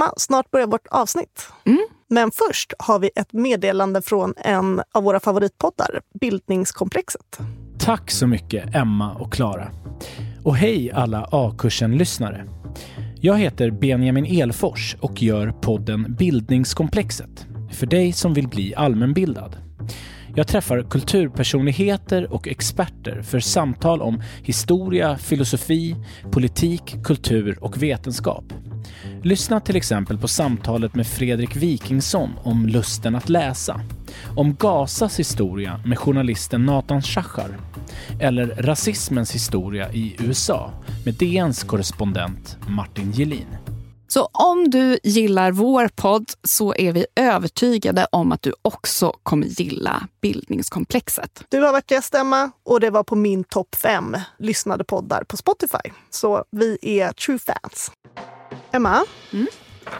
Emma, snart börjar vårt avsnitt. Mm. Men först har vi ett meddelande från en av våra favoritpoddar, Bildningskomplexet. Tack så mycket Emma och Klara. Och hej alla A-kursen-lyssnare. Jag heter Benjamin Elfors och gör podden Bildningskomplexet för dig som vill bli allmänbildad. Jag träffar kulturpersonligheter och experter för samtal om historia, filosofi, politik, kultur och vetenskap. Lyssna till exempel på samtalet med Fredrik Wikingsson om lusten att läsa, om Gazas historia med journalisten Nathan Shachar eller rasismens historia i USA med DNs korrespondent Martin Gelin. Så om du gillar vår podd så är vi övertygade om att du också kommer gilla bildningskomplexet. Du har varit gäst, Emma, och det var på min topp fem lyssnade poddar på Spotify. Så vi är true fans. Emma, Mm?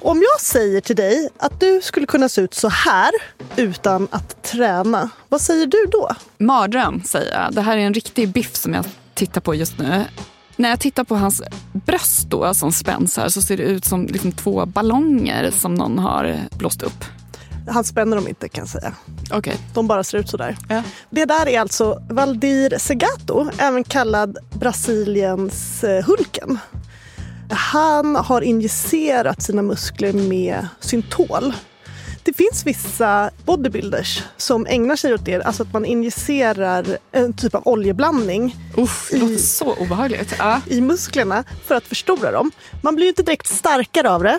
om jag säger till dig att du skulle kunna se ut så här utan att träna, vad säger du då? Mardröm säger jag. Det här är en riktig biff som jag tittar på just nu. När jag tittar på hans bröst då, som spänns här så ser det ut som liksom två ballonger som någon har blåst upp. Han spänner dem inte kan jag säga. Okej. De bara ser ut så där. Ja. Det där är alltså Valdir Segato, även kallad Brasiliens eh, Hulken. Han har injicerat sina muskler med syntol. Det finns vissa bodybuilders som ägnar sig åt det, alltså att man injicerar en typ av oljeblandning Uff, det I- så obehagligt. Ja. i musklerna för att förstora dem. Man blir ju inte direkt starkare av det.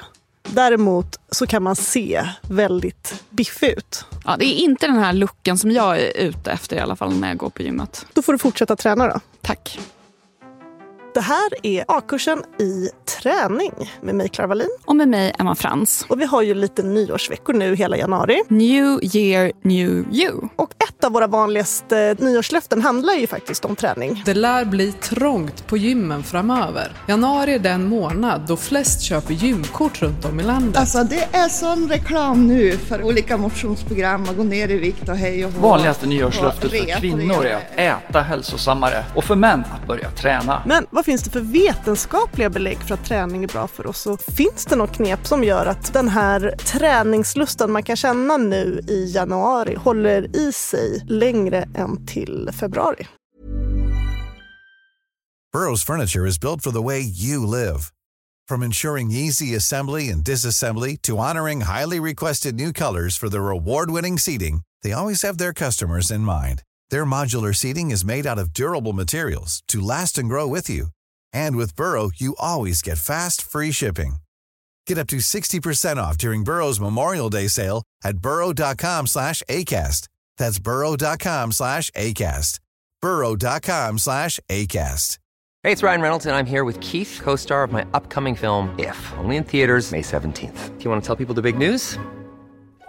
Däremot så kan man se väldigt biffig ut. Ja, det är inte den här looken som jag är ute efter i alla fall när jag går på gymmet. Då får du fortsätta träna då. Tack. Det här är A-kursen i träning med mig, Clara Wallin. Och med mig, Emma Frans. Och vi har ju lite nyårsveckor nu hela januari. New year, new you. Och ett av våra vanligaste nyårslöften handlar ju faktiskt om träning. Det lär bli trångt på gymmen framöver. Januari är den månad då flest köper gymkort runt om i landet. Alltså det är sån reklam nu för olika motionsprogram och gå ner i vikt och hej och hå. Vanligaste nyårslöftet för kvinnor är att äta hälsosammare och för män att börja träna. Men vad finns det för vetenskapliga belägg för att träning är bra för oss? Och finns det något knep som gör att den här träningslusten man kan känna nu i januari håller i sig längre än till februari? Burrow's furniture is built for the way you live. From ensuring easy assembly and disassembly to honoring highly requested new colors for their award-winning seating, they always have their customers in mind. Their modular seating is made out of durable materials to last and grow with you. And with Burrow, you always get fast, free shipping. Get up to 60% off during Burrow's Memorial Day sale at burrow.com slash ACAST. That's burrow.com slash ACAST. burrow.com slash ACAST. Hey, it's Ryan Reynolds, and I'm here with Keith, co star of my upcoming film, If, only in theaters, May 17th. Do you want to tell people the big news?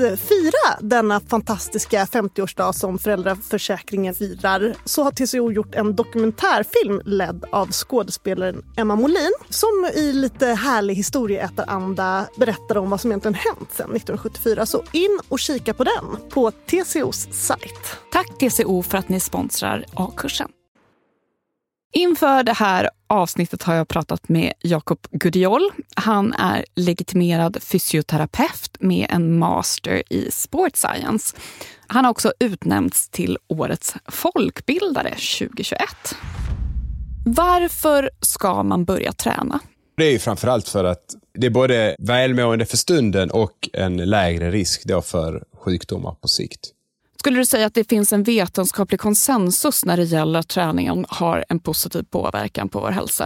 att fira denna fantastiska 50-årsdag som föräldraförsäkringen firar så har TCO gjort en dokumentärfilm ledd av skådespelaren Emma Molin som i lite härlig historieätaranda berättar om vad som egentligen hänt sedan 1974. Så in och kika på den på TCOs sajt. Tack TCO för att ni sponsrar A-kursen. Inför det här avsnittet har jag pratat med Jakob Gudiol. Han är legitimerad fysioterapeut med en master i sport science. Han har också utnämnts till årets folkbildare 2021. Varför ska man börja träna? Det är ju framförallt för att det är både välmående för stunden och en lägre risk då för sjukdomar på sikt. Skulle du säga att det finns en vetenskaplig konsensus när det gäller att träningen har en positiv påverkan på vår hälsa?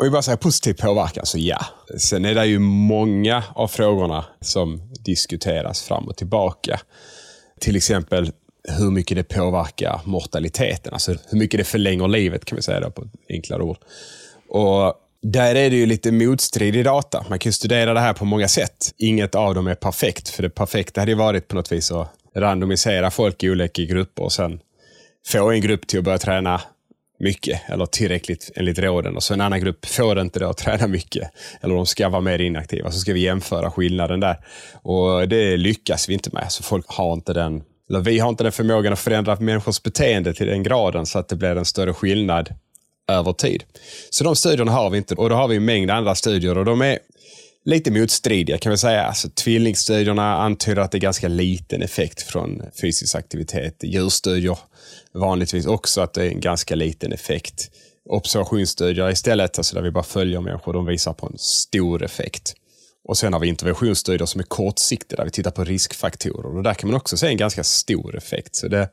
Om vi bara säger positiv påverkan, så ja. Sen är det ju många av frågorna som diskuteras fram och tillbaka. Till exempel hur mycket det påverkar mortaliteten, alltså hur mycket det förlänger livet kan vi säga då på enklare ord. Och där är det ju lite motstridig data. Man kan studera det här på många sätt. Inget av dem är perfekt, för det perfekta hade ju varit på något vis att randomisera folk i olika grupper och sen få en grupp till att börja träna mycket eller tillräckligt enligt råden och så en annan grupp får inte då träna mycket eller de ska vara mer inaktiva. Så ska vi jämföra skillnaden där. Och det lyckas vi inte med. Så folk har inte den, eller vi har inte den förmågan att förändra människors beteende till den graden så att det blir en större skillnad över tid. Så de studierna har vi inte och då har vi en mängd andra studier och de är lite motstridiga kan vi säga. Alltså, tvillingstudierna antyder att det är ganska liten effekt från fysisk aktivitet. Djurstudier vanligtvis också att det är en ganska liten effekt. Observationsstudier istället, alltså där vi bara följer människor, de visar på en stor effekt. Och sen har vi interventionsstudier som är kortsiktiga där vi tittar på riskfaktorer och där kan man också se en ganska stor effekt. Så det,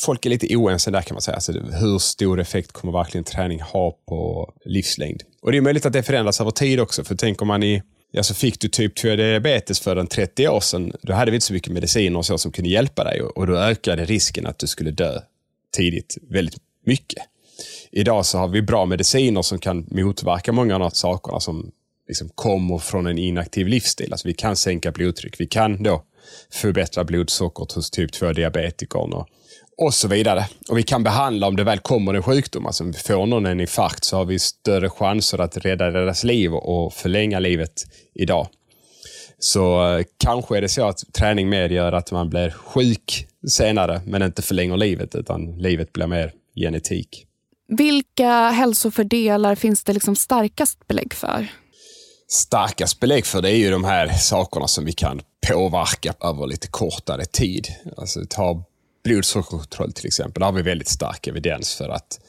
folk är lite oense där kan man säga. Alltså, hur stor effekt kommer verkligen träning ha på livslängd? Och det är möjligt att det förändras över tid också. För tänker man i, alltså fick du typ 2 diabetes för en 30 år sedan, då hade vi inte så mycket mediciner och så som kunde hjälpa dig. Och då ökade risken att du skulle dö tidigt väldigt mycket. Idag så har vi bra mediciner som kan motverka många av de sakerna som liksom kommer från en inaktiv livsstil. Alltså vi kan sänka blodtryck. Vi kan då förbättra blodsockret hos typ 2-diabetikern och, så vidare. Och vi kan behandla om det väl kommer en sjukdom. Alltså får någon en infarkt så har vi större chanser att rädda deras liv och förlänga livet idag. Så eh, kanske är det så att träning medger att man blir sjuk senare, men inte förlänger livet, utan livet blir mer genetik. Vilka hälsofördelar finns det liksom starkast belägg för? starkast belägg för det är ju de här sakerna som vi kan påverka över lite kortare tid. Alltså ta blodsockerkontroll till exempel. Där har vi väldigt stark evidens för att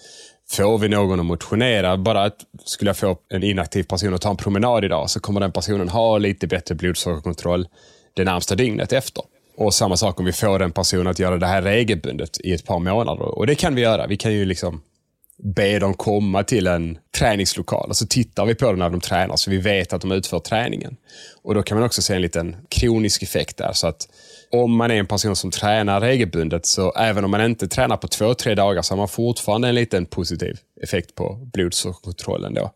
får vi någon att motionera, bara att skulle jag få en inaktiv person att ta en promenad idag så kommer den personen ha lite bättre blodsockerkontroll det närmsta dygnet efter. Och samma sak om vi får en person att göra det här regelbundet i ett par månader. Och det kan vi göra. Vi kan ju liksom be dem komma till en träningslokal och så tittar vi på dem när de tränar så vi vet att de utför träningen. Och Då kan man också se en liten kronisk effekt där. Så att om man är en person som tränar regelbundet så även om man inte tränar på två, tre dagar så har man fortfarande en liten positiv effekt på blodsockerkontrollen. Då.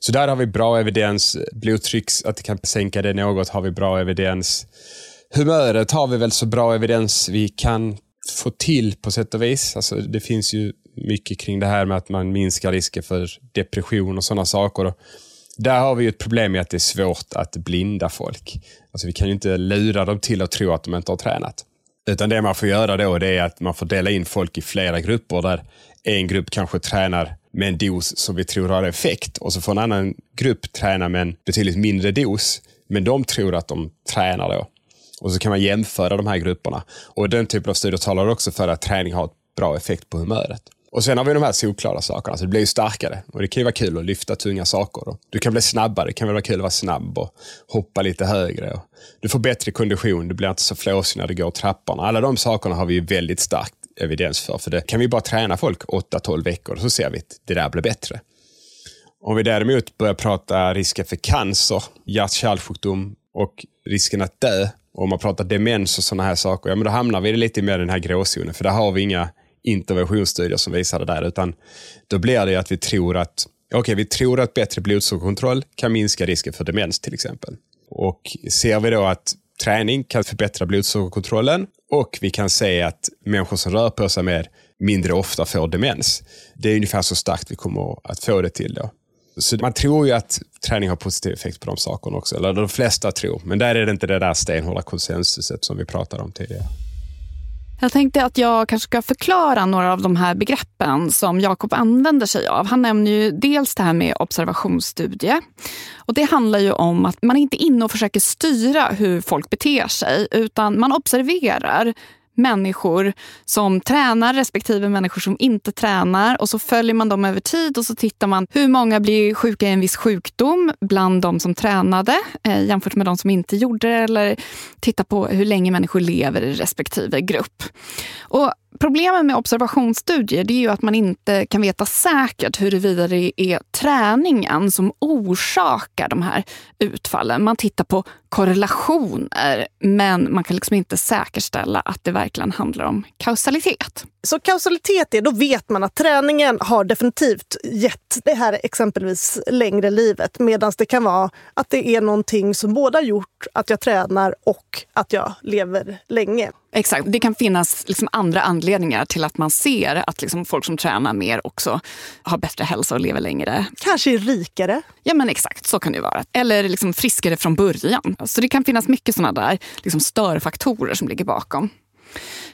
Så där har vi bra evidens. Blodtryck, att det kan sänka det något, har vi bra evidens. Humöret har vi väl så bra evidens vi kan få till på sätt och vis. Alltså, det finns ju mycket kring det här med att man minskar risken för depression och sådana saker. Där har vi ett problem med att det är svårt att blinda folk. Alltså, vi kan ju inte lura dem till att tro att de inte har tränat. Utan det man får göra då det är att man får dela in folk i flera grupper där en grupp kanske tränar med en dos som vi tror har effekt och så får en annan grupp träna med en betydligt mindre dos. Men de tror att de tränar då. Och så kan man jämföra de här grupperna. Och den typen av studier talar också för att träning har ett bra effekt på humöret. Och sen har vi de här solklara sakerna, så det blir ju starkare. Och det kan ju vara kul att lyfta tunga saker. Du kan bli snabbare, det kan väl vara kul att vara snabb och hoppa lite högre. Du får bättre kondition, du blir inte så flåsig när du går trapporna. Alla de sakerna har vi ju väldigt starkt evidens för. För det kan vi bara träna folk 8-12 veckor så ser vi att det där blir bättre. Om vi däremot börjar prata risken för cancer, hjärt-kärlsjukdom och risken att dö, och om man pratar demens och sådana här saker, ja men då hamnar vi lite mer i den här gråzonen. För där har vi inga interventionsstudier som visar det där. Utan då blir det att vi tror att okay, vi tror att bättre blodsockerkontroll kan minska risken för demens till exempel. Och ser vi då att träning kan förbättra blodsockerkontrollen och vi kan se att människor som rör på sig mer mindre ofta får demens. Det är ungefär så starkt vi kommer att få det till då. Så man tror ju att träning har positiv effekt på de sakerna också. Eller de flesta tror. Men där är det inte det där stenhårda konsensuset som vi pratade om tidigare. Jag tänkte att jag kanske ska förklara några av de här begreppen som Jakob använder sig av. Han nämner ju dels det här med observationsstudie. Och det handlar ju om att man inte är inne och försöker styra hur folk beter sig utan man observerar människor som tränar respektive människor som inte tränar. Och så följer man dem över tid och så tittar man hur många blir sjuka i en viss sjukdom bland de som tränade eh, jämfört med de som inte gjorde det. Eller titta på hur länge människor lever i respektive grupp. Och Problemet med observationsstudier det är ju att man inte kan veta säkert huruvida det är träningen som orsakar de här utfallen. Man tittar på korrelationer men man kan liksom inte säkerställa att det verkligen handlar om kausalitet. Så kausalitet är, då vet man att träningen har definitivt gett det här exempelvis längre livet medan det kan vara att det är någonting som både har gjort att jag tränar och att jag lever länge. Exakt. Det kan finnas liksom andra anledningar till att man ser att liksom folk som tränar mer också har bättre hälsa och lever längre. Kanske är rikare. Ja, men exakt. Så kan det vara. Eller liksom friskare från början. Så det kan finnas mycket såna där liksom störfaktorer som ligger bakom.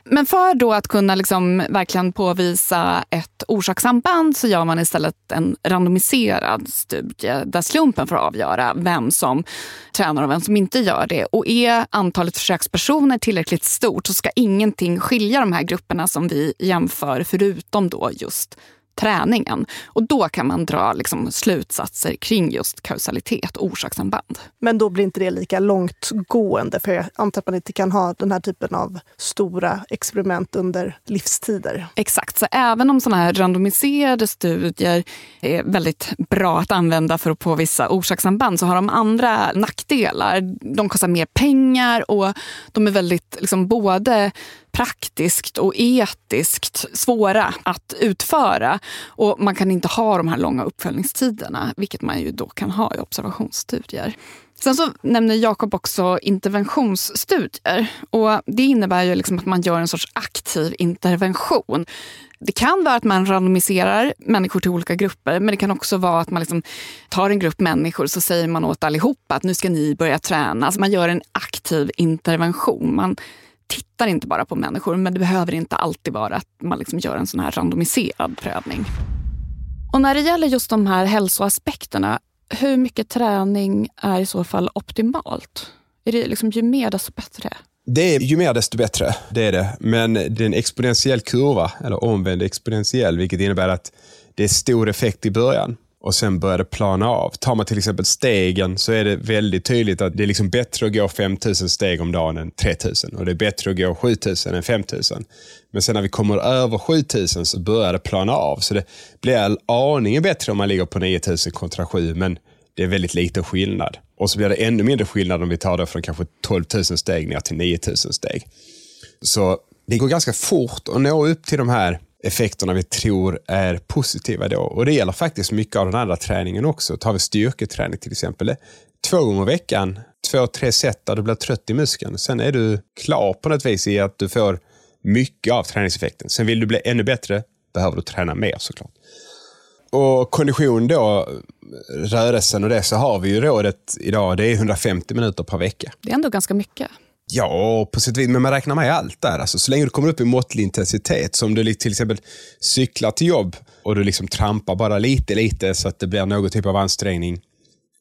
Men för då att kunna liksom verkligen påvisa ett orsakssamband så gör man istället en randomiserad studie där slumpen får avgöra vem som tränar och vem som inte gör det. Och är antalet försökspersoner tillräckligt stort så ska ingenting skilja de här grupperna som vi jämför förutom då just träningen. Och då kan man dra liksom slutsatser kring just kausalitet och orsakssamband. Men då blir inte det lika långtgående för jag antar att man inte kan ha den här typen av stora experiment under livstider. Exakt, så även om sådana här randomiserade studier är väldigt bra att använda för att påvisa orsakssamband så har de andra nackdelar. De kostar mer pengar och de är väldigt liksom, både praktiskt och etiskt svåra att utföra. Och man kan inte ha de här långa uppföljningstiderna, vilket man ju då kan ha i observationsstudier. Sen så nämner Jakob också interventionsstudier. Och det innebär ju liksom att man gör en sorts aktiv intervention. Det kan vara att man randomiserar människor till olika grupper men det kan också vara att man liksom tar en grupp människor så säger man åt allihopa att nu ska ni börja träna. Alltså man gör en aktiv intervention. Man tittar inte bara på människor men det behöver inte alltid vara att man liksom gör en sån här randomiserad prövning. Och när det gäller just de här hälsoaspekterna hur mycket träning är i så fall optimalt? Är det liksom ju mer desto bättre? Det är ju mer desto bättre, det är det. Men det är en exponentiell kurva, eller omvänd exponentiell, vilket innebär att det är stor effekt i början och sen börjar det plana av. Tar man till exempel stegen så är det väldigt tydligt att det är liksom bättre att gå 5000 steg om dagen än 3000 och det är bättre att gå 7000 än 5000. Men sen när vi kommer över 7000 så börjar det plana av. Så det blir aningen bättre om man ligger på 9000 kontra 7 men det är väldigt liten skillnad. Och så blir det ännu mindre skillnad om vi tar det från kanske 12 000 steg ner till 9 000 steg. Så det går ganska fort att nå upp till de här effekterna vi tror är positiva då. Och det gäller faktiskt mycket av den andra träningen också. Tar vi styrketräning till exempel. Två gånger i veckan, två, tre set där du blir trött i muskeln. Sen är du klar på något vis i att du får mycket av träningseffekten. Sen vill du bli ännu bättre, behöver du träna mer såklart. Och kondition då, rörelsen och det, så har vi ju rådet idag, det är 150 minuter per vecka. Det är ändå ganska mycket. Ja, på sätt och vis. Men man räknar med allt där. Alltså, så länge du kommer upp i måttlig intensitet, som du till exempel cyklar till jobb och du liksom trampar bara lite, lite så att det blir någon typ av ansträngning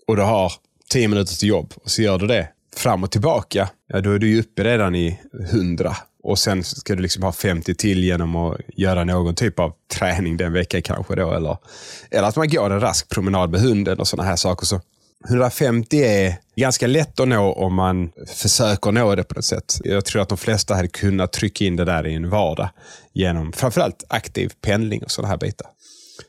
och du har tio minuter till jobb och så gör du det fram och tillbaka, ja, då är du ju uppe redan i 100 och sen ska du liksom ha 50 till genom att göra någon typ av träning den veckan kanske. Då, eller, eller att man går en rask promenad med hunden och sådana här saker. Så 150 är ganska lätt att nå om man försöker nå det på något sätt. Jag tror att de flesta hade kunnat trycka in det där i en vardag genom framförallt aktiv pendling och sådana här bitar.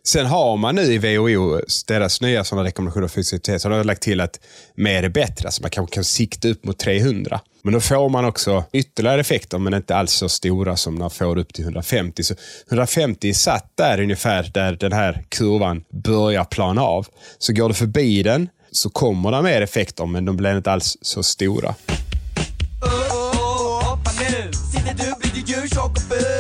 Sen har man nu i WHO, deras nya sådana rekommendationer för aktivitet så har de lagt till att mer är bättre. Alltså man kanske kan sikta upp mot 300. Men då får man också ytterligare effekter, men inte alls så stora som när man får upp till 150. Så 150 är satt där ungefär där den här kurvan börjar plana av. Så går du förbi den så kommer det mer effekter, men de blir inte alls så stora.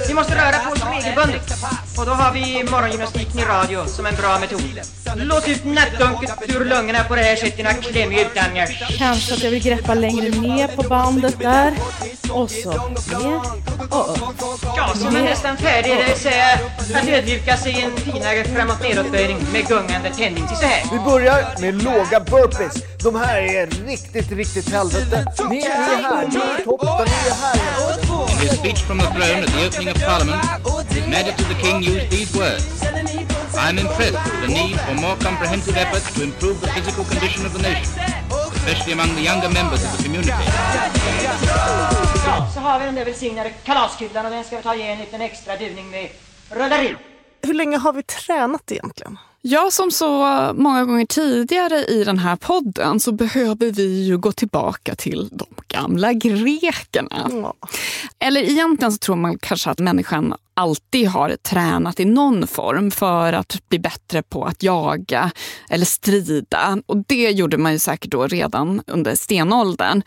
Vi måste röra på oss regelbundet. Och då har vi morgongymnastiken i radio som en bra metod. Låt ut nattdunket ur lungorna på det här sättet, dina klämmiga utandningar. Kanske att jag vill greppa längre ner på bandet där. Och så ner och upp. Ja, så man nästan färdig, det vill säga att ödmjuka sig i en finare framåt nedåtböjning med gungande tändning till så här. Vi börjar med låga burpees. De här är riktigt, riktigt helvete. Ni är här, ni är toppen, ni är här. In his speech from the throne at the opening of Parliament, His Majesty the King used these words. I am impressed with the need for more comprehensive efforts to improve the physical condition of the nation, especially among the younger members of the community. Ja, så har vi den där välsignade kalaskulan och den ska vi ta och en liten extra duvning med rullar in. Hur länge har vi tränat egentligen? Ja, som så många gånger tidigare i den här podden så behöver vi ju gå tillbaka till de gamla grekerna. Ja. Eller egentligen så tror man kanske att människan alltid har tränat i någon form för att bli bättre på att jaga eller strida. Och det gjorde man ju säkert då redan under stenåldern.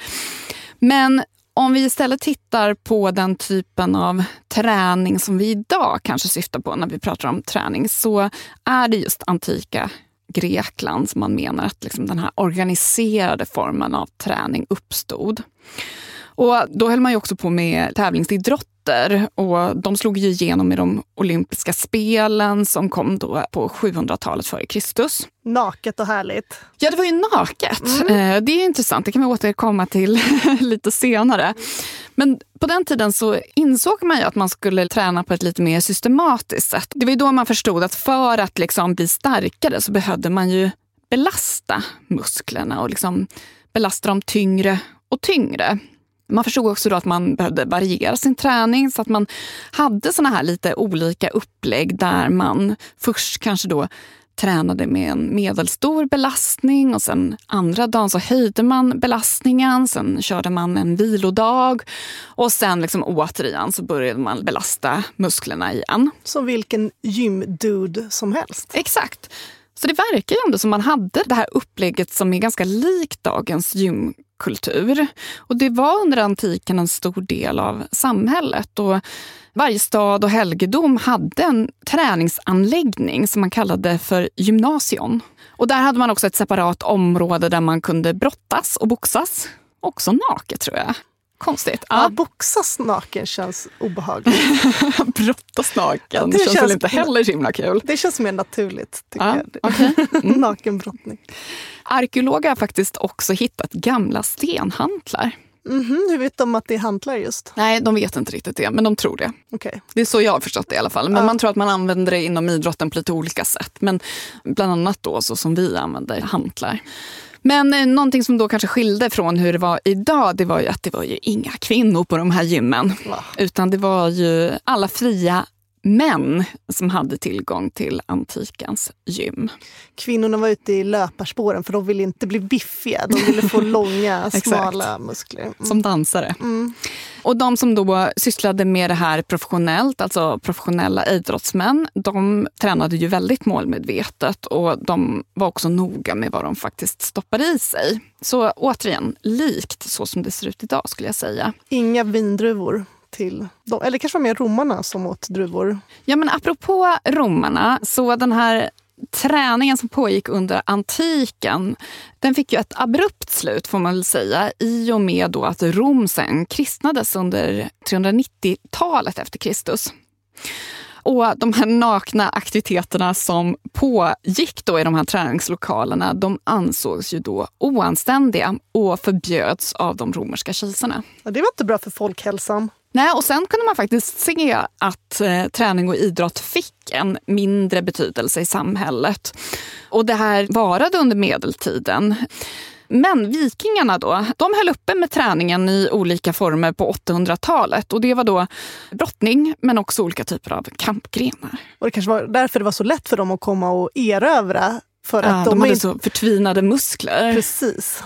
Men om vi istället tittar på den typen av träning som vi idag kanske syftar på när vi pratar om träning så är det just antika Grekland som man menar att liksom den här organiserade formen av träning uppstod. Och då höll man ju också på med tävlingsidrott tävlingsidrotter och de slog ju igenom i de olympiska spelen som kom då på 700-talet före Kristus. Naket och härligt. Ja, det var ju naket. Mm. Det är intressant, det kan vi återkomma till lite senare. Men på den tiden så insåg man ju att man skulle träna på ett lite mer systematiskt sätt. Det var ju då man förstod att för att liksom bli starkare så behövde man ju belasta musklerna och liksom belasta dem tyngre och tyngre. Man förstod också då att man behövde variera sin träning så att man hade såna här lite olika upplägg där man först kanske då tränade med en medelstor belastning och sen andra dagen så höjde man belastningen. Sen körde man en vilodag och sen liksom återigen så började man belasta musklerna igen. Som vilken gymdude som helst. Exakt. Så det verkar ju ändå som man hade det här upplägget som är ganska likt dagens kultur. Och det var under antiken en stor del av samhället. Och varje stad och helgedom hade en träningsanläggning som man kallade för gymnasion. Och där hade man också ett separat område där man kunde brottas och boxas. Också naket tror jag konstigt. Ja, Ja. boxas naken känns obehagligt. Brottas naken, Det känns, känns- väl inte heller så himla kul. Det känns mer naturligt. Tycker Ja, jag. okej. Mm. Nakenbrottning. Arkeologer har faktiskt också hittat gamla stenhantlar. Mhm, hur vet de att det är hantlar just? Nej, de vet inte riktigt det, men de tror det. Okej. Det är så jag har förstått det i alla fall. Men Ja. man tror att man använder det inom idrotten på lite olika sätt. Men bland annat då så som vi använder hantlar. Men eh, någonting som då kanske skilde från hur det var idag, det var ju att det var ju inga kvinnor på de här gymmen. Utan det var ju alla fria män som hade tillgång till antikens gym. Kvinnorna var ute i löparspåren för de ville inte bli biffiga. De ville få långa, smala muskler. Mm. Som dansare. Mm. Och de som då sysslade med det här professionellt, alltså professionella idrottsmän, de tränade ju väldigt målmedvetet och de var också noga med vad de faktiskt stoppade i sig. Så återigen, likt så som det ser ut idag skulle jag säga. Inga vindruvor till dem. Eller kanske var mer romarna som åt druvor. Ja men apropå romarna, så den här träningen som pågick under antiken, den fick ju ett abrupt slut får man väl säga i och med då att Rom sen kristnades under 390-talet efter Kristus. Och de här nakna aktiviteterna som pågick då i de här träningslokalerna, de ansågs ju då oanständiga och förbjöds av de romerska kejsarna. Ja, det var inte bra för folkhälsan. Nej, och sen kunde man faktiskt se att eh, träning och idrott fick en mindre betydelse i samhället. Och det här varade under medeltiden. Men vikingarna då, de höll uppe med träningen i olika former på 800-talet. Och det var då brottning, men också olika typer av kampgrenar. Och det kanske var därför det var så lätt för dem att komma och erövra. För Ja, att de, de, hade inte- så förtvinade muskler. Precis.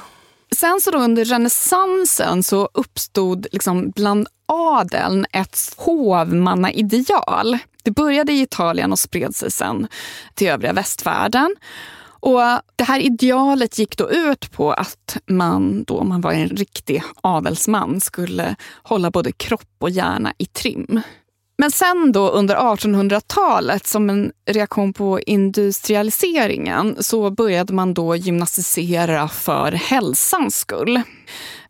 Sen så då under renässansen så uppstod liksom bland adeln ett hovmannaideal. Det började i Italien och spred sig sen till övriga västvärlden. Och det här idealet gick då ut på att man, då om man var en riktig adelsman, skulle hålla både kropp och hjärna i trim. Men sen då under 1800-talet som en reaktion på industrialiseringen så började man då gymnastisera för hälsans skull.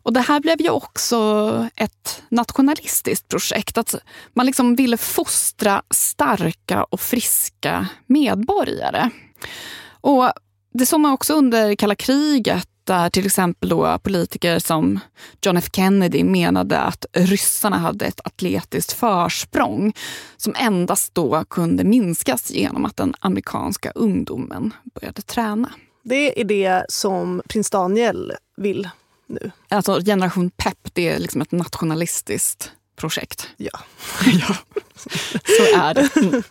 Och det här blev ju också ett nationalistiskt projekt. Att man liksom ville fostra starka och friska medborgare. Och det såg man också under kalla kriget där till exempel då politiker som John F Kennedy menade att ryssarna hade ett atletiskt försprång som endast då kunde minskas genom att den amerikanska ungdomen började träna. Det är det som prins Daniel vill nu. Alltså Generation Pep, det är liksom ett nationalistiskt projekt. Ja. ja. Så är det. Mm.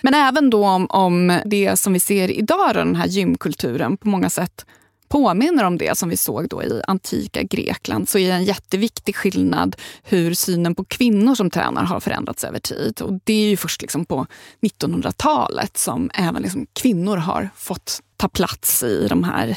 Men även då om, om det som vi ser idag, den här gymkulturen, på många sätt påminner om det som vi såg då i antika Grekland så är det en jätteviktig skillnad hur synen på kvinnor som tränar har förändrats över tid. Och Det är ju först liksom på 1900-talet som även liksom kvinnor har fått ta plats i de här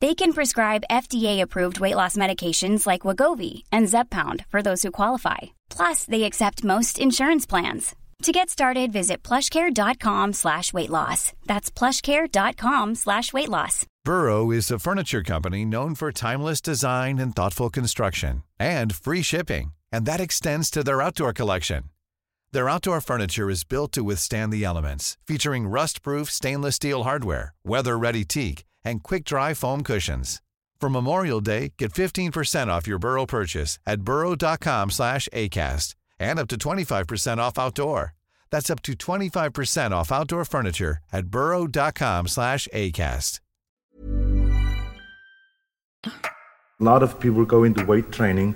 They can prescribe FDA-approved weight loss medications like Wagovi and Zepbound for those who qualify. Plus, they accept most insurance plans. To get started, visit plushcare.com slash weight loss. That's plushcare.com slash weight loss. Burrow is a furniture company known for timeless design and thoughtful construction and free shipping, and that extends to their outdoor collection. Their outdoor furniture is built to withstand the elements, featuring rust-proof stainless steel hardware, weather-ready teak, and quick-dry foam cushions. For Memorial Day, get 15% off your Burrow purchase at burrow.com slash ACAST and up to 25% off outdoor. That's up to 25% off outdoor furniture at burrow.com slash ACAST. A lot of people go into weight training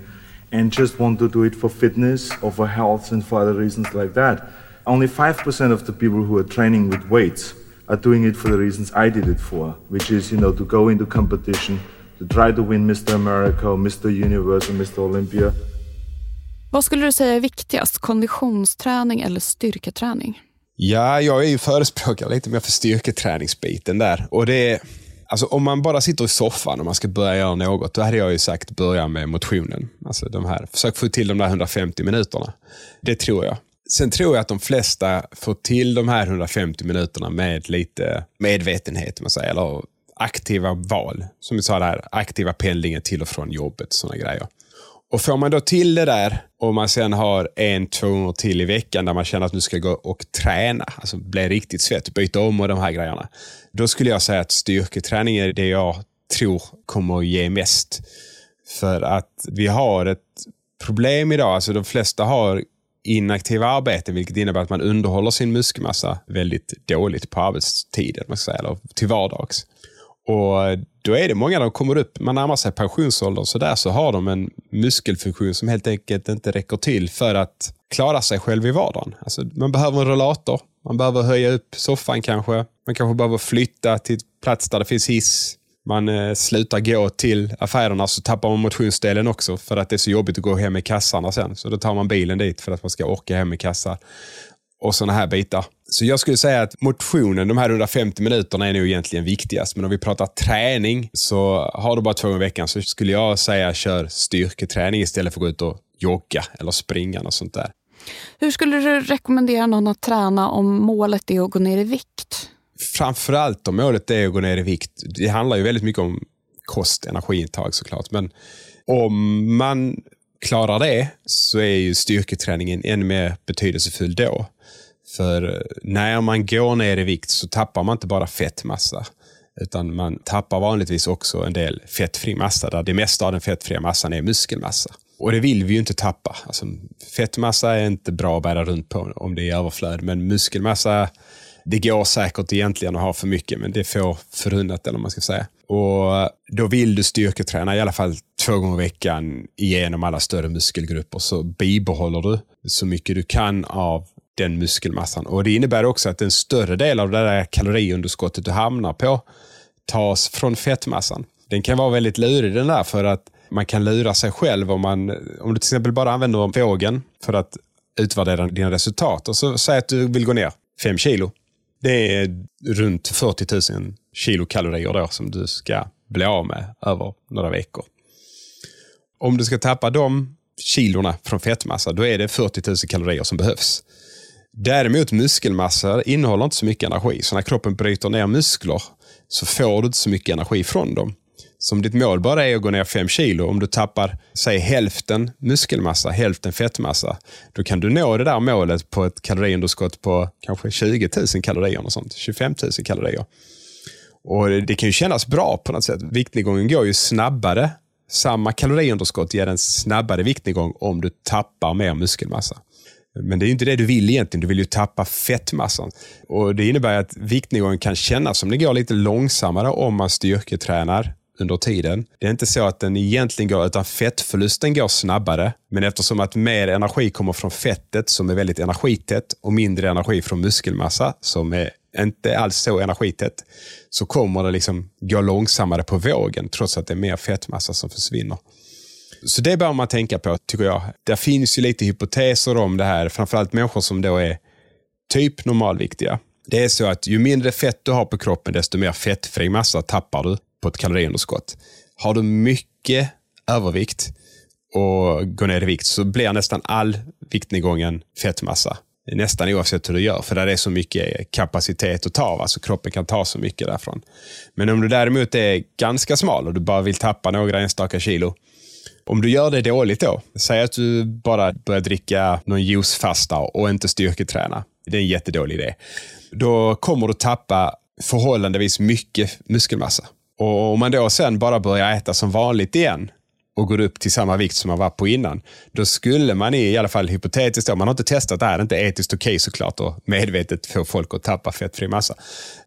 and just want to do it for fitness or for health and for other reasons like that. Only 5% of the people who are training with weights are doing it for the reasons I did it for, which is, you know, to go into competition, to try to win Mr. America, or Mr. Universe or Mr. Olympia. Vad skulle du säga är viktigast, konditionsträning eller styrketräning? Ja, jag är ju förespråkare lite mer för styrketräningsbiten där. Och det är, alltså om man bara sitter i soffan och man ska börja göra något, då hade jag ju sagt börja med motionen. Alltså de här, försök få till de där 150 minuterna. Det tror jag. Sen tror jag att de flesta får till de här 150 minuterna med lite medvetenhet, man säger, eller aktiva val. Som vi sa där, aktiva pendlingen till och från jobbet och sådana grejer. Och får man då till det där och man sen har en, två gånger till i veckan där man känner att nu ska gå och träna, alltså bli riktigt svett, byta om och de här grejerna. Då skulle jag säga att styrketräning är det jag tror kommer att ge mest. För att vi har ett problem idag, alltså de flesta har inaktiva arbeten, vilket innebär att man underhåller sin muskelmassa väldigt dåligt på arbetstiden, man ska säga, eller till vardags. Och då är det många som kommer upp, man närmar sig pensionsåldern, så där så har de en muskelfunktion som helt enkelt inte räcker till för att klara sig själv i vardagen. Alltså, man behöver en rollator, man behöver höja upp soffan kanske, man kanske behöver flytta till plats där det finns hiss. Man eh, slutar gå till affärerna så tappar man motionsdelen också för att det är så jobbigt att gå hem med kassarna sen. Så då tar man bilen dit för att man ska orka hem med kassar och sådana här bitar. Så jag skulle säga att motionen, de här 150 minuterna är nog egentligen viktigast. Men om vi pratar träning, så har du bara två gånger i veckan så skulle jag säga kör styrketräning istället för att gå ut och jogga eller springa och sånt där. Hur skulle du rekommendera någon att träna om målet är att gå ner i vikt? Framförallt om målet är att gå ner i vikt. Det handlar ju väldigt mycket om kost, energiintag såklart. Men om man klarar det så är ju styrketräningen ännu mer betydelsefull då. För när man går ner i vikt så tappar man inte bara fettmassa. Utan man tappar vanligtvis också en del fettfri massa där det mesta av den fettfria massan är muskelmassa. Och det vill vi ju inte tappa. Alltså, fettmassa är inte bra att bära runt på om det är överflöd. Men muskelmassa, det går säkert egentligen att ha för mycket, men det får förunnat eller man ska säga. Och Då vill du styrketräna i alla fall två gånger i veckan igenom alla större muskelgrupper så bibehåller du så mycket du kan av den muskelmassan. Och Det innebär också att en större del av det där kaloriunderskottet du hamnar på tas från fettmassan. Den kan vara väldigt lurig den där för att man kan lura sig själv om, man, om du till exempel bara använder vågen för att utvärdera dina resultat. Och så säg att du vill gå ner 5 kilo. Det är runt 40 000 kilokalorier då som du ska bli av med över några veckor. Om du ska tappa de kilorna från fettmassa, då är det 40 000 kalorier som behövs. Däremot muskelmassa innehåller inte så mycket energi, så när kroppen bryter ner muskler så får du inte så mycket energi från dem. Så om ditt mål bara är att gå ner 5 kilo, om du tappar säg hälften muskelmassa, hälften fettmassa, då kan du nå det där målet på ett kaloriunderskott på kanske 20 000 kalorier, och sånt, 25 000 kalorier. Och Det kan ju kännas bra på något sätt. Viktnedgången går ju snabbare. Samma kaloriunderskott ger en snabbare viktnedgång om du tappar mer muskelmassa. Men det är inte det du vill egentligen. Du vill ju tappa fettmassan. Och Det innebär att viktnedgången kan kännas som det går lite långsammare om man styrketränar under tiden. Det är inte så att den egentligen går, utan fettförlusten går snabbare. Men eftersom att mer energi kommer från fettet som är väldigt energitätt och mindre energi från muskelmassa som är inte alls så energitätt, så kommer det liksom gå långsammare på vågen trots att det är mer fettmassa som försvinner. Så det bör man tänka på, tycker jag. Det finns ju lite hypoteser om det här, framförallt människor som då är typ normalviktiga. Det är så att ju mindre fett du har på kroppen, desto mer fettfri massa tappar du på ett kaloriunderskott. Har du mycket övervikt och går ner i vikt så blir nästan all viktnedgången fettmassa. Nästan oavsett hur du gör, för där är så mycket kapacitet att ta av. Alltså kroppen kan ta så mycket därifrån. Men om du däremot är ganska smal och du bara vill tappa några enstaka kilo, om du gör det dåligt då, säg att du bara börjar dricka någon juicefasta och inte styrketräna. Det är en jättedålig idé. Då kommer du tappa förhållandevis mycket muskelmassa. Och om man då sen bara börjar äta som vanligt igen, och går upp till samma vikt som man var på innan, då skulle man i, i alla fall hypotetiskt, då, man har inte testat det här, det är inte etiskt okej okay såklart att medvetet få folk att tappa fettfri massa.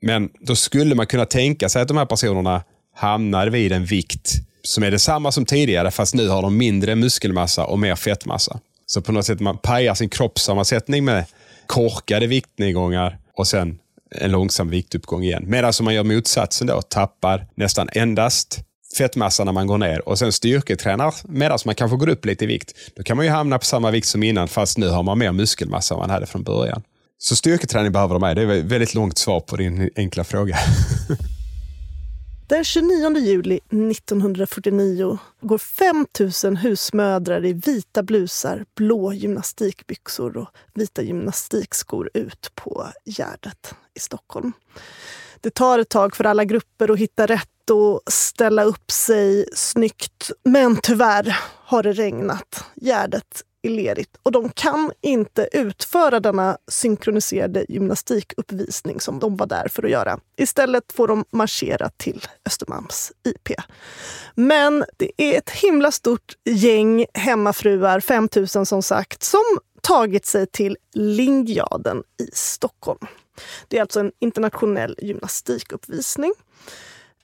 Men då skulle man kunna tänka sig att de här personerna hamnar vid en vikt som är detsamma som tidigare, fast nu har de mindre muskelmassa och mer fettmassa. Så på något sätt man pajar sin kroppssammansättning med korkade viktnedgångar och sen en långsam viktuppgång igen. Medan om man gör motsatsen då, tappar nästan endast fettmassa när man går ner och sen styrketränar medan man kanske går upp lite i vikt. Då kan man ju hamna på samma vikt som innan fast nu har man mer muskelmassa än man hade från början. Så styrketräning behöver de med. Det är ett väldigt långt svar på din enkla fråga. Den 29 juli 1949 går 5 000 husmödrar i vita blusar, blå gymnastikbyxor och vita gymnastikskor ut på Gärdet i Stockholm. Det tar ett tag för alla grupper att hitta rätt och ställa upp sig snyggt. Men tyvärr har det regnat. Gärdet är lerigt och de kan inte utföra denna synkroniserade gymnastikuppvisning som de var där för att göra. Istället får de marschera till Östermalms IP. Men det är ett himla stort gäng hemmafruar, 5000 som sagt, som tagit sig till Lingjaden i Stockholm. Det är alltså en internationell gymnastikuppvisning.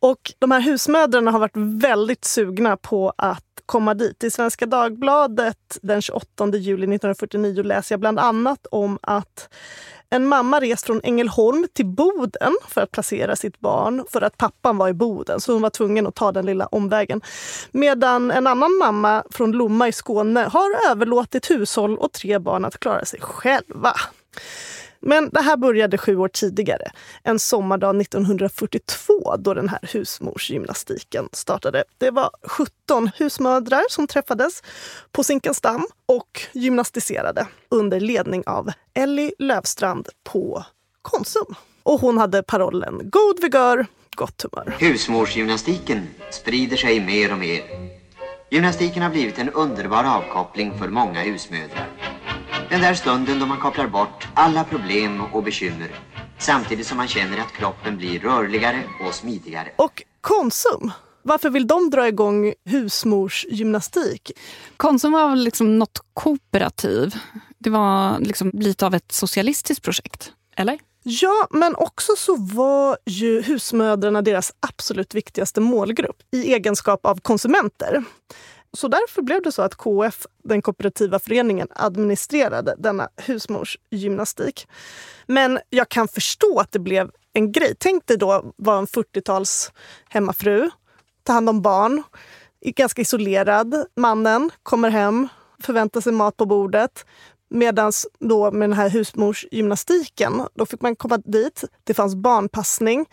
Och de här husmödrarna har varit väldigt sugna på att komma dit. I Svenska Dagbladet den 28 juli 1949 läser jag bland annat om att en mamma rest från Ängelholm till Boden för att placera sitt barn för att pappan var i Boden, så hon var tvungen att ta den lilla omvägen. Medan en annan mamma från Lomma i Skåne har överlåtit hushåll och tre barn att klara sig själva. Men det här började sju år tidigare, en sommardag 1942 då den här husmorsgymnastiken startade. Det var 17 husmödrar som träffades på Zinkensdamm och gymnastiserade under ledning av Ellie Lövstrand på Konsum. Och hon hade parollen God vigör, gott humör. Husmorsgymnastiken sprider sig mer och mer. Gymnastiken har blivit en underbar avkoppling för många husmödrar. Den där stunden då man kopplar bort alla problem och bekymmer samtidigt som man känner att kroppen blir rörligare och smidigare. Och Konsum, varför vill de dra igång husmorsgymnastik? Konsum var liksom något kooperativ. Det var liksom lite av ett socialistiskt projekt, eller? Ja, men också så var ju husmödrarna deras absolut viktigaste målgrupp i egenskap av konsumenter. Så därför blev det så att KF, den kooperativa föreningen, administrerade denna husmorsgymnastik. Men jag kan förstå att det blev en grej. Tänk dig då vara en 40-tals hemmafru, ta hand om barn, ganska isolerad. Mannen kommer hem, förväntar sig mat på bordet. Medan då med den här husmorsgymnastiken, då fick man komma dit. Det fanns barnpassning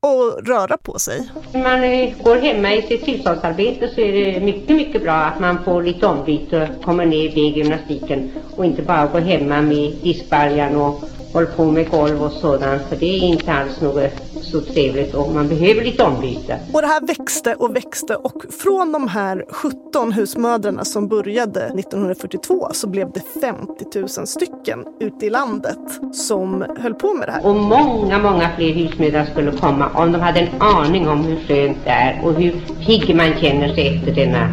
och röra på sig. När man eh, går hemma i sitt hushållsarbete så är det mycket, mycket bra att man får lite ombyte och kommer ner i gymnastiken och inte bara går hemma med diskbaljan och håller på med golv och sådant för det är inte alls något så trevligt och man behöver lite ombyte. Och det här växte och växte och från de här 17 husmödrarna som började 1942 så blev det 50 000 stycken ute i landet som höll på med det här. Och många, många fler husmödrar skulle komma om de hade en aning om hur skönt det är och hur pigg man känner sig efter denna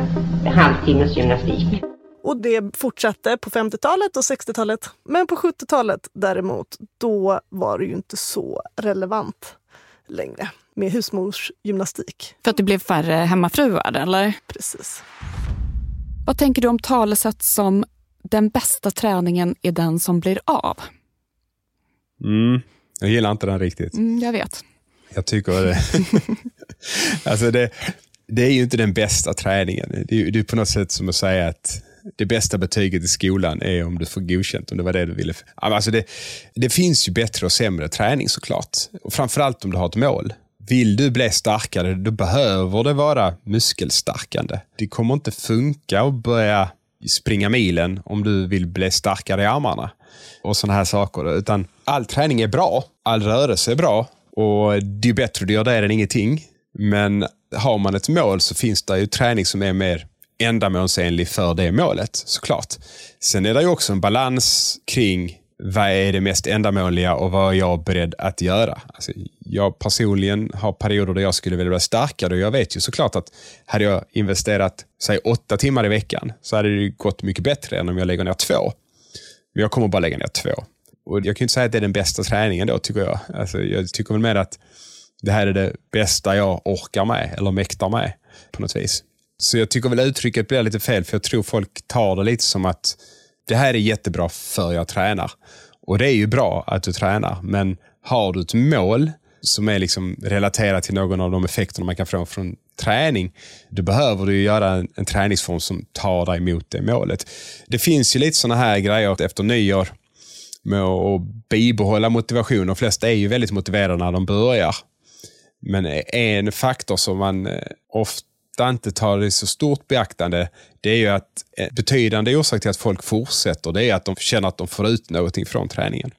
halvtimmes gymnastik. Och det fortsatte på 50-talet och 60-talet. Men på 70-talet däremot, då var det ju inte så relevant längre med husmorsgymnastik. För att det blev färre hemmafruar, eller? Precis. Vad tänker du om talesätt som den bästa träningen är den som blir av? Mm, jag gillar inte den riktigt. Mm, jag vet. Jag tycker det. alltså det, det är ju inte den bästa träningen. Det är, det är på något sätt som att säga att det bästa betyget i skolan är om du får godkänt, om det var det du ville. Alltså det, det finns ju bättre och sämre träning såklart. Och framförallt om du har ett mål. Vill du bli starkare, då behöver det vara muskelstarkande. Det kommer inte funka att börja springa milen om du vill bli starkare i armarna och sådana här saker. Utan all träning är bra, all rörelse är bra och det är bättre du gör det än ingenting. Men har man ett mål så finns det ju träning som är mer ändamålsenlig för det målet såklart. Sen är det ju också en balans kring vad är det mest ändamåliga och vad är jag beredd att göra? Alltså, jag personligen har perioder där jag skulle vilja bli starkare och jag vet ju såklart att hade jag investerat säg åtta timmar i veckan så hade det gått mycket bättre än om jag lägger ner två. Men jag kommer bara lägga ner två. Och jag kan inte säga att det är den bästa träningen då, tycker jag. Alltså, jag tycker väl mer att det här är det bästa jag orkar med, eller mäktar med på något vis. Så jag tycker väl uttrycket blir lite fel, för jag tror folk tar det lite som att det här är jättebra för jag tränar. Och det är ju bra att du tränar, men har du ett mål som är liksom relaterat till någon av de effekterna man kan få från träning, då behöver du göra en, en träningsform som tar dig mot det målet. Det finns ju lite sådana här grejer efter nyår med att bibehålla motivation. De flesta är ju väldigt motiverade när de börjar. Men en faktor som man eh, ofta ofta inte tar i så stort beaktande, det är ju att en betydande orsak till att folk fortsätter, det är att de känner att de får ut någonting från träningen.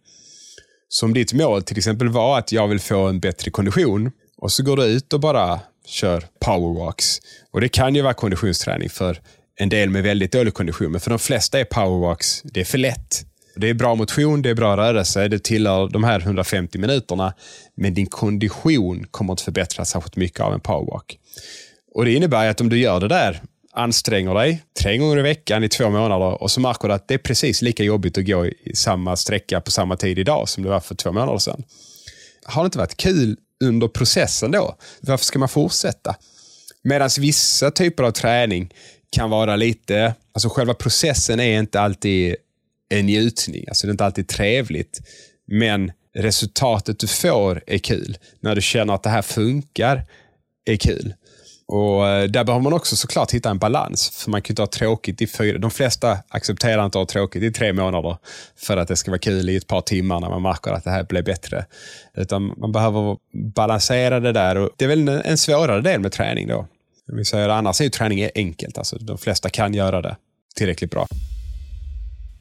Så om ditt mål till exempel var att jag vill få en bättre kondition och så går du ut och bara kör powerwalks. Och det kan ju vara konditionsträning för en del med väldigt dålig kondition, men för de flesta är powerwalks, det är för lätt. Det är bra motion, det är bra rörelse, det tillhör de här 150 minuterna. Men din kondition kommer inte förbättras särskilt mycket av en powerwalk. Och Det innebär att om du gör det där, anstränger dig tre gånger i veckan i två månader och så märker du att det är precis lika jobbigt att gå i samma sträcka på samma tid idag som det var för två månader sedan. Har det inte varit kul under processen då? Varför ska man fortsätta? Medan vissa typer av träning kan vara lite, alltså själva processen är inte alltid en njutning. Alltså det är inte alltid trevligt. Men resultatet du får är kul. När du känner att det här funkar är kul. Och eh, Där behöver man också såklart hitta en balans. För Man kan inte ha tråkigt i fyra... De flesta accepterar inte att ha tråkigt i tre månader för att det ska vara kul i ett par timmar när man märker att det här blir bättre. Utan man behöver balansera det där. Och det är väl en svårare del med träning då. Vi säger, annars är ju träning enkelt. Alltså, de flesta kan göra det tillräckligt bra.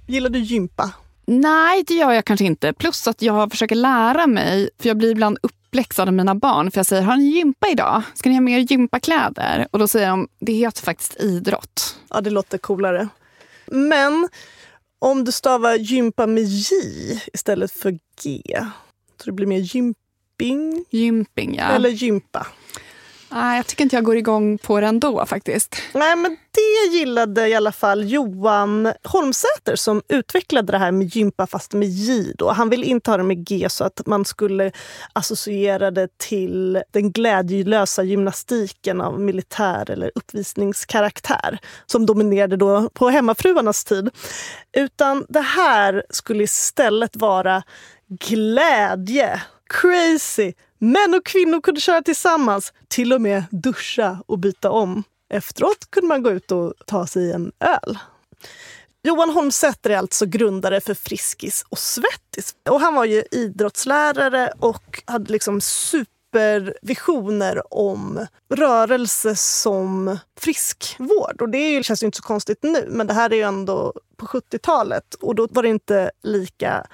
Gillar du gympa? Nej, det gör jag kanske inte. Plus att jag försöker lära mig, för jag blir ibland uppläxad av mina barn. För jag säger, har ni gympa idag? Ska ni ha mer gympakläder? Och då säger de, det heter faktiskt idrott. Ja, det låter coolare. Men om du stavar gympa med J istället för G, så det blir mer gymping? Gymping, ja. Eller gympa? Nej, jag tycker inte jag går igång på det ändå faktiskt. Nej, men det gillade i alla fall Johan Holmsäter som utvecklade det här med gympa fast med J. Då. Han ville inte ha det med G så att man skulle associera det till den glädjelösa gymnastiken av militär eller uppvisningskaraktär som dominerade då på hemmafruarnas tid. Utan det här skulle istället vara glädje, crazy, Män och kvinnor kunde köra tillsammans, till och med duscha och byta om. Efteråt kunde man gå ut och ta sig en öl. Johan Holmsäter är alltså grundare för Friskis och Svettis. Och han var ju idrottslärare och hade liksom supervisioner om rörelse som friskvård. Och det känns ju inte så konstigt nu, men det här är ju ändå på 70-talet och då var det inte lika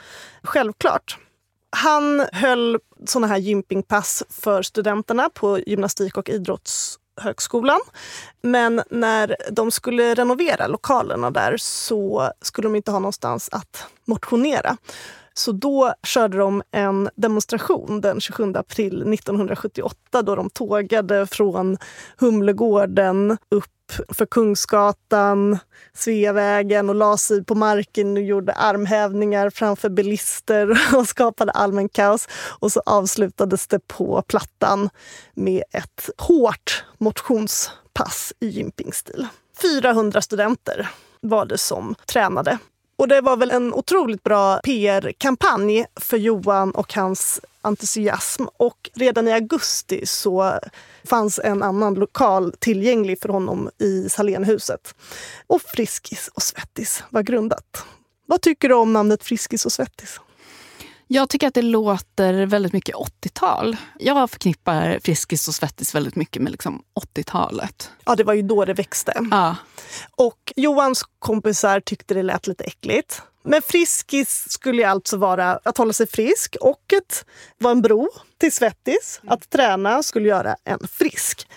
självklart. Han höll såna här gympingpass för studenterna på gymnastik och idrottshögskolan. Men när de skulle renovera lokalerna där så skulle de inte ha någonstans att motionera. Så då körde de en demonstration den 27 april 1978 då de tågade från Humlegården upp för Kungsgatan, Sveavägen och la sig på marken och gjorde armhävningar framför bilister och skapade allmän kaos. Och så avslutades det på Plattan med ett hårt motionspass i gympingstil. 400 studenter var det som tränade och det var väl en otroligt bra PR-kampanj för Johan och hans entusiasm. Och redan i augusti så fanns en annan lokal tillgänglig för honom i Salénhuset. Och Friskis och Svettis var grundat. Vad tycker du om namnet Friskis och Svettis? Jag tycker att det låter väldigt mycket 80-tal. Jag förknippar Friskis och Svettis väldigt mycket med liksom 80-talet. Ja, det var ju då det växte. Ja. Och Johans kompisar tyckte det lät lite äckligt. Men Friskis skulle alltså vara att hålla sig frisk och att vara en bro till Svettis. Att träna skulle göra en frisk.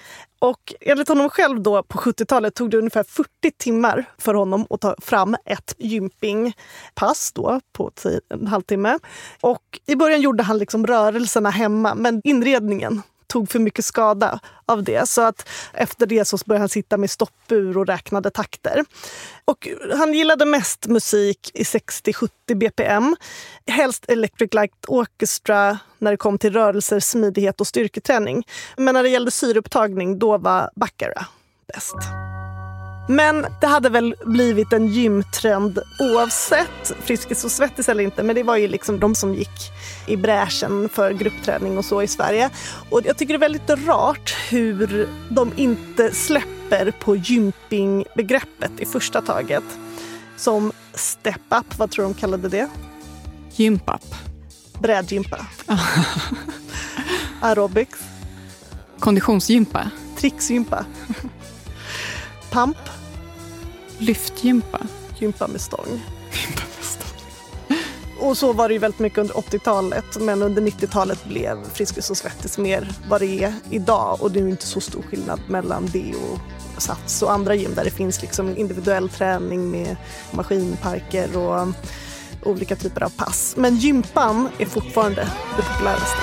Och enligt honom själv då på 70-talet tog det ungefär 40 timmar för honom att ta fram ett gympingpass då på en halvtimme. Och i början gjorde han liksom rörelserna hemma men inredningen tog för mycket skada av det. Så att efter det så började han sitta med stoppur och räknade takter. Och han gillade mest musik i 60-70 bpm. Helst Electric Light Orchestra när det kom till rörelser, smidighet och styrketräning. Men när det gällde syreupptagning, då var Baccarat bäst. Men det hade väl blivit en gymtrend oavsett Friskis och Svettis eller inte. Men det var ju liksom de som gick i bräschen för gruppträning och så i Sverige. Och jag tycker det är väldigt rart hur de inte släpper på gympingbegreppet i första taget. Som step up, vad tror de kallade det? Gymp-up. Brädgympa. Aerobics. Konditionsgympa. Tricksgympa. Pump. Lyftgympa. Gympa med stång. Och så var det ju väldigt mycket under 80-talet men under 90-talet blev Friskis och Svettis mer vad det är idag och det är inte så stor skillnad mellan det och Sats och andra gym där det finns liksom individuell träning med maskinparker och olika typer av pass. Men gympan är fortfarande det populäraste.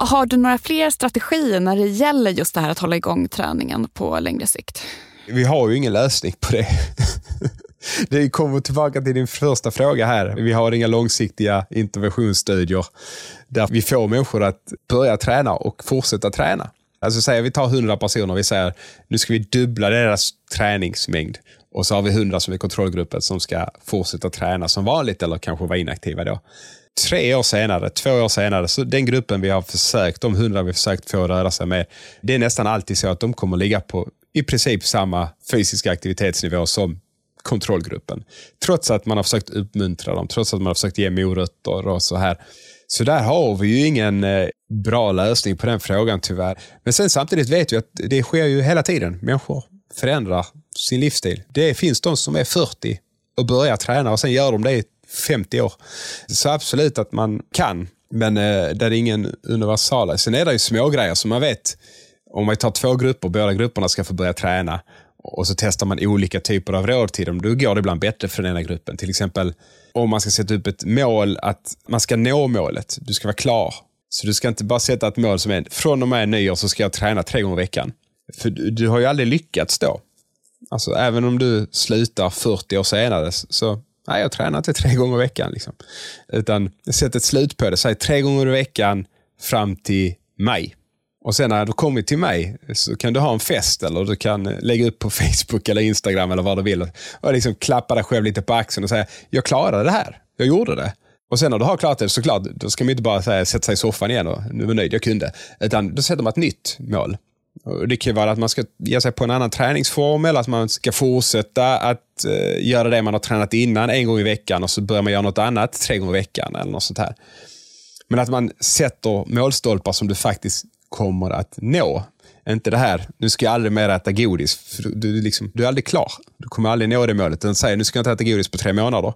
Har du några fler strategier när det gäller just det här att hålla igång träningen på längre sikt? Vi har ju ingen lösning på det. Det kommer tillbaka till din första fråga här. Vi har inga långsiktiga interventionsstudier där vi får människor att börja träna och fortsätta träna. Alltså säger vi tar 100 personer, vi säger nu ska vi dubbla deras träningsmängd och så har vi 100 som är kontrollgruppen som ska fortsätta träna som vanligt eller kanske vara inaktiva då tre år senare, två år senare, så den gruppen vi har försökt, de hundra vi har försökt få röra sig med, det är nästan alltid så att de kommer ligga på i princip samma fysiska aktivitetsnivå som kontrollgruppen. Trots att man har försökt uppmuntra dem, trots att man har försökt ge morötter och så här. Så där har vi ju ingen eh, bra lösning på den frågan tyvärr. Men sen samtidigt vet vi att det sker ju hela tiden. Människor förändrar sin livsstil. Det finns de som är 40 och börjar träna och sen gör de det i 50 år. Så absolut att man kan, men eh, det är ingen universal. Sen är det ju små grejer som man vet. Om man tar två grupper, båda grupperna ska få börja träna och så testar man olika typer av råd till dem. Då går det ibland bättre för den ena gruppen. Till exempel om man ska sätta upp ett mål att man ska nå målet. Du ska vara klar. Så du ska inte bara sätta ett mål som är från och med nyår så ska jag träna tre gånger i veckan. För du, du har ju aldrig lyckats då. Alltså även om du slutar 40 år senare så Nej, jag tränar inte tre gånger i veckan. Liksom. Utan sätt ett slut på det. Säg tre gånger i veckan fram till maj. Och sen när du kommit till mig så kan du ha en fest eller du kan lägga upp på Facebook eller Instagram eller vad du vill. Och liksom klappa dig själv lite på axeln och säga, jag klarade det här. Jag gjorde det. Och sen när du har klarat det, såklart, då ska man inte bara säga, sätta sig i soffan igen och nu är nöjd, jag kunde. Utan då sätter man ett nytt mål. Det kan vara att man ska ge sig på en annan träningsform eller att man ska fortsätta att eh, göra det man har tränat innan en gång i veckan och så börjar man göra något annat tre gånger i veckan eller något sånt här. Men att man sätter målstolpar som du faktiskt kommer att nå. Inte det här, nu ska jag aldrig mer äta godis. För du, du, liksom, du är aldrig klar. Du kommer aldrig nå det målet. Den säger, nu ska jag inte äta godis på tre månader.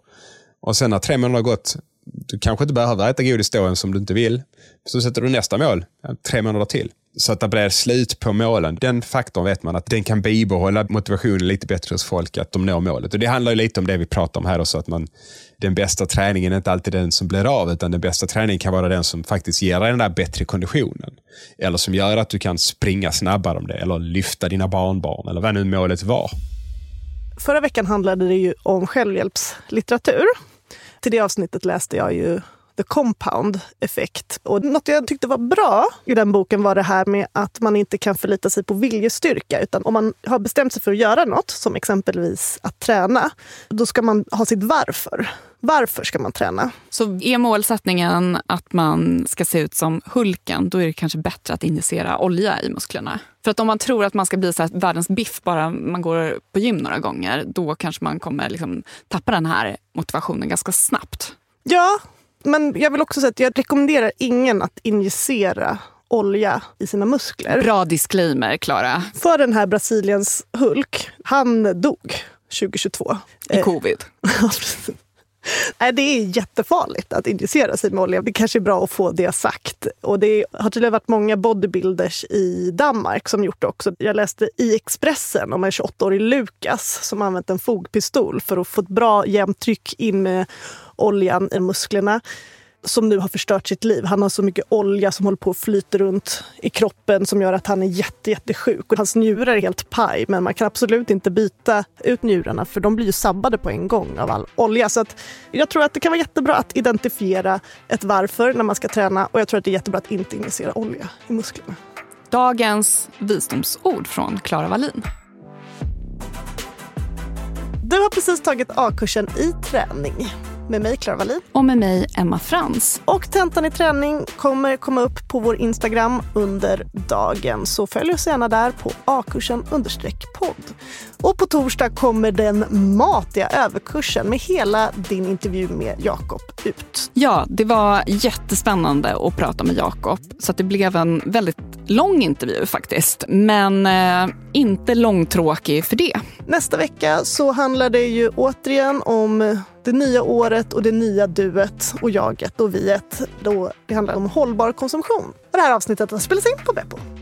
Och sen när tre månader har gått, du kanske inte behöver äta godis då ens som du inte vill. Så sätter du nästa mål, tre månader till så att det blir slut på målen. Den faktorn vet man att den kan bibehålla motivationen lite bättre hos folk, att de når målet. Och Det handlar ju lite om det vi pratar om här också, att man, den bästa träningen är inte alltid den som blir av, utan den bästa träningen kan vara den som faktiskt ger dig den där bättre konditionen. Eller som gör att du kan springa snabbare om det, eller lyfta dina barnbarn, eller vad nu målet var. Förra veckan handlade det ju om självhjälpslitteratur. Till det avsnittet läste jag ju The Compound Effect. Och något jag tyckte var bra i den boken var det här med att man inte kan förlita sig på viljestyrka. Utan om man har bestämt sig för att göra något, som exempelvis att träna, då ska man ha sitt varför. Varför ska man träna? Så är målsättningen att man ska se ut som Hulken, då är det kanske bättre att injicera olja i musklerna. För att om man tror att man ska bli så världens biff bara man går på gym några gånger, då kanske man kommer liksom tappa den här motivationen ganska snabbt. Ja, men jag vill också säga att jag rekommenderar ingen att injicera olja i sina muskler. Bra disclaimer, Klara. För den här Brasiliens Hulk, han dog 2022. I covid. Nej, det är jättefarligt att injicera sig med olja. Det kanske är bra att få det sagt. Och det har tydligen varit många bodybuilders i Danmark som gjort det också. Jag läste i Expressen om en 28-årig Lukas som använt en fogpistol för att få ett bra jämnt tryck in med oljan i musklerna som nu har förstört sitt liv. Han har så mycket olja som håller på att flyta runt i kroppen som gör att han är jätte, jättesjuk. Och hans njurar är helt paj, men man kan absolut inte byta ut njurarna för de blir ju sabbade på en gång av all olja. Så att jag tror att det kan vara jättebra att identifiera ett varför när man ska träna och jag tror att det är jättebra att inte injicera olja i musklerna. Dagens visdomsord från Klara Wallin. Du har precis tagit A-kursen i träning med mig Klara Wallin. Och med mig Emma Frans. Och tentan i träning kommer komma upp på vår Instagram under dagen. Så följ oss gärna där på A-kursen podd. Och på torsdag kommer den matiga överkursen med hela din intervju med Jakob ut. Ja, det var jättespännande att prata med Jakob. Så det blev en väldigt lång intervju faktiskt. Men eh, inte långtråkig för det. Nästa vecka så handlar det ju återigen om det nya året och det nya duet och jaget och viet. Då det handlar om hållbar konsumtion. Och det här avsnittet har spelats in på Beppo.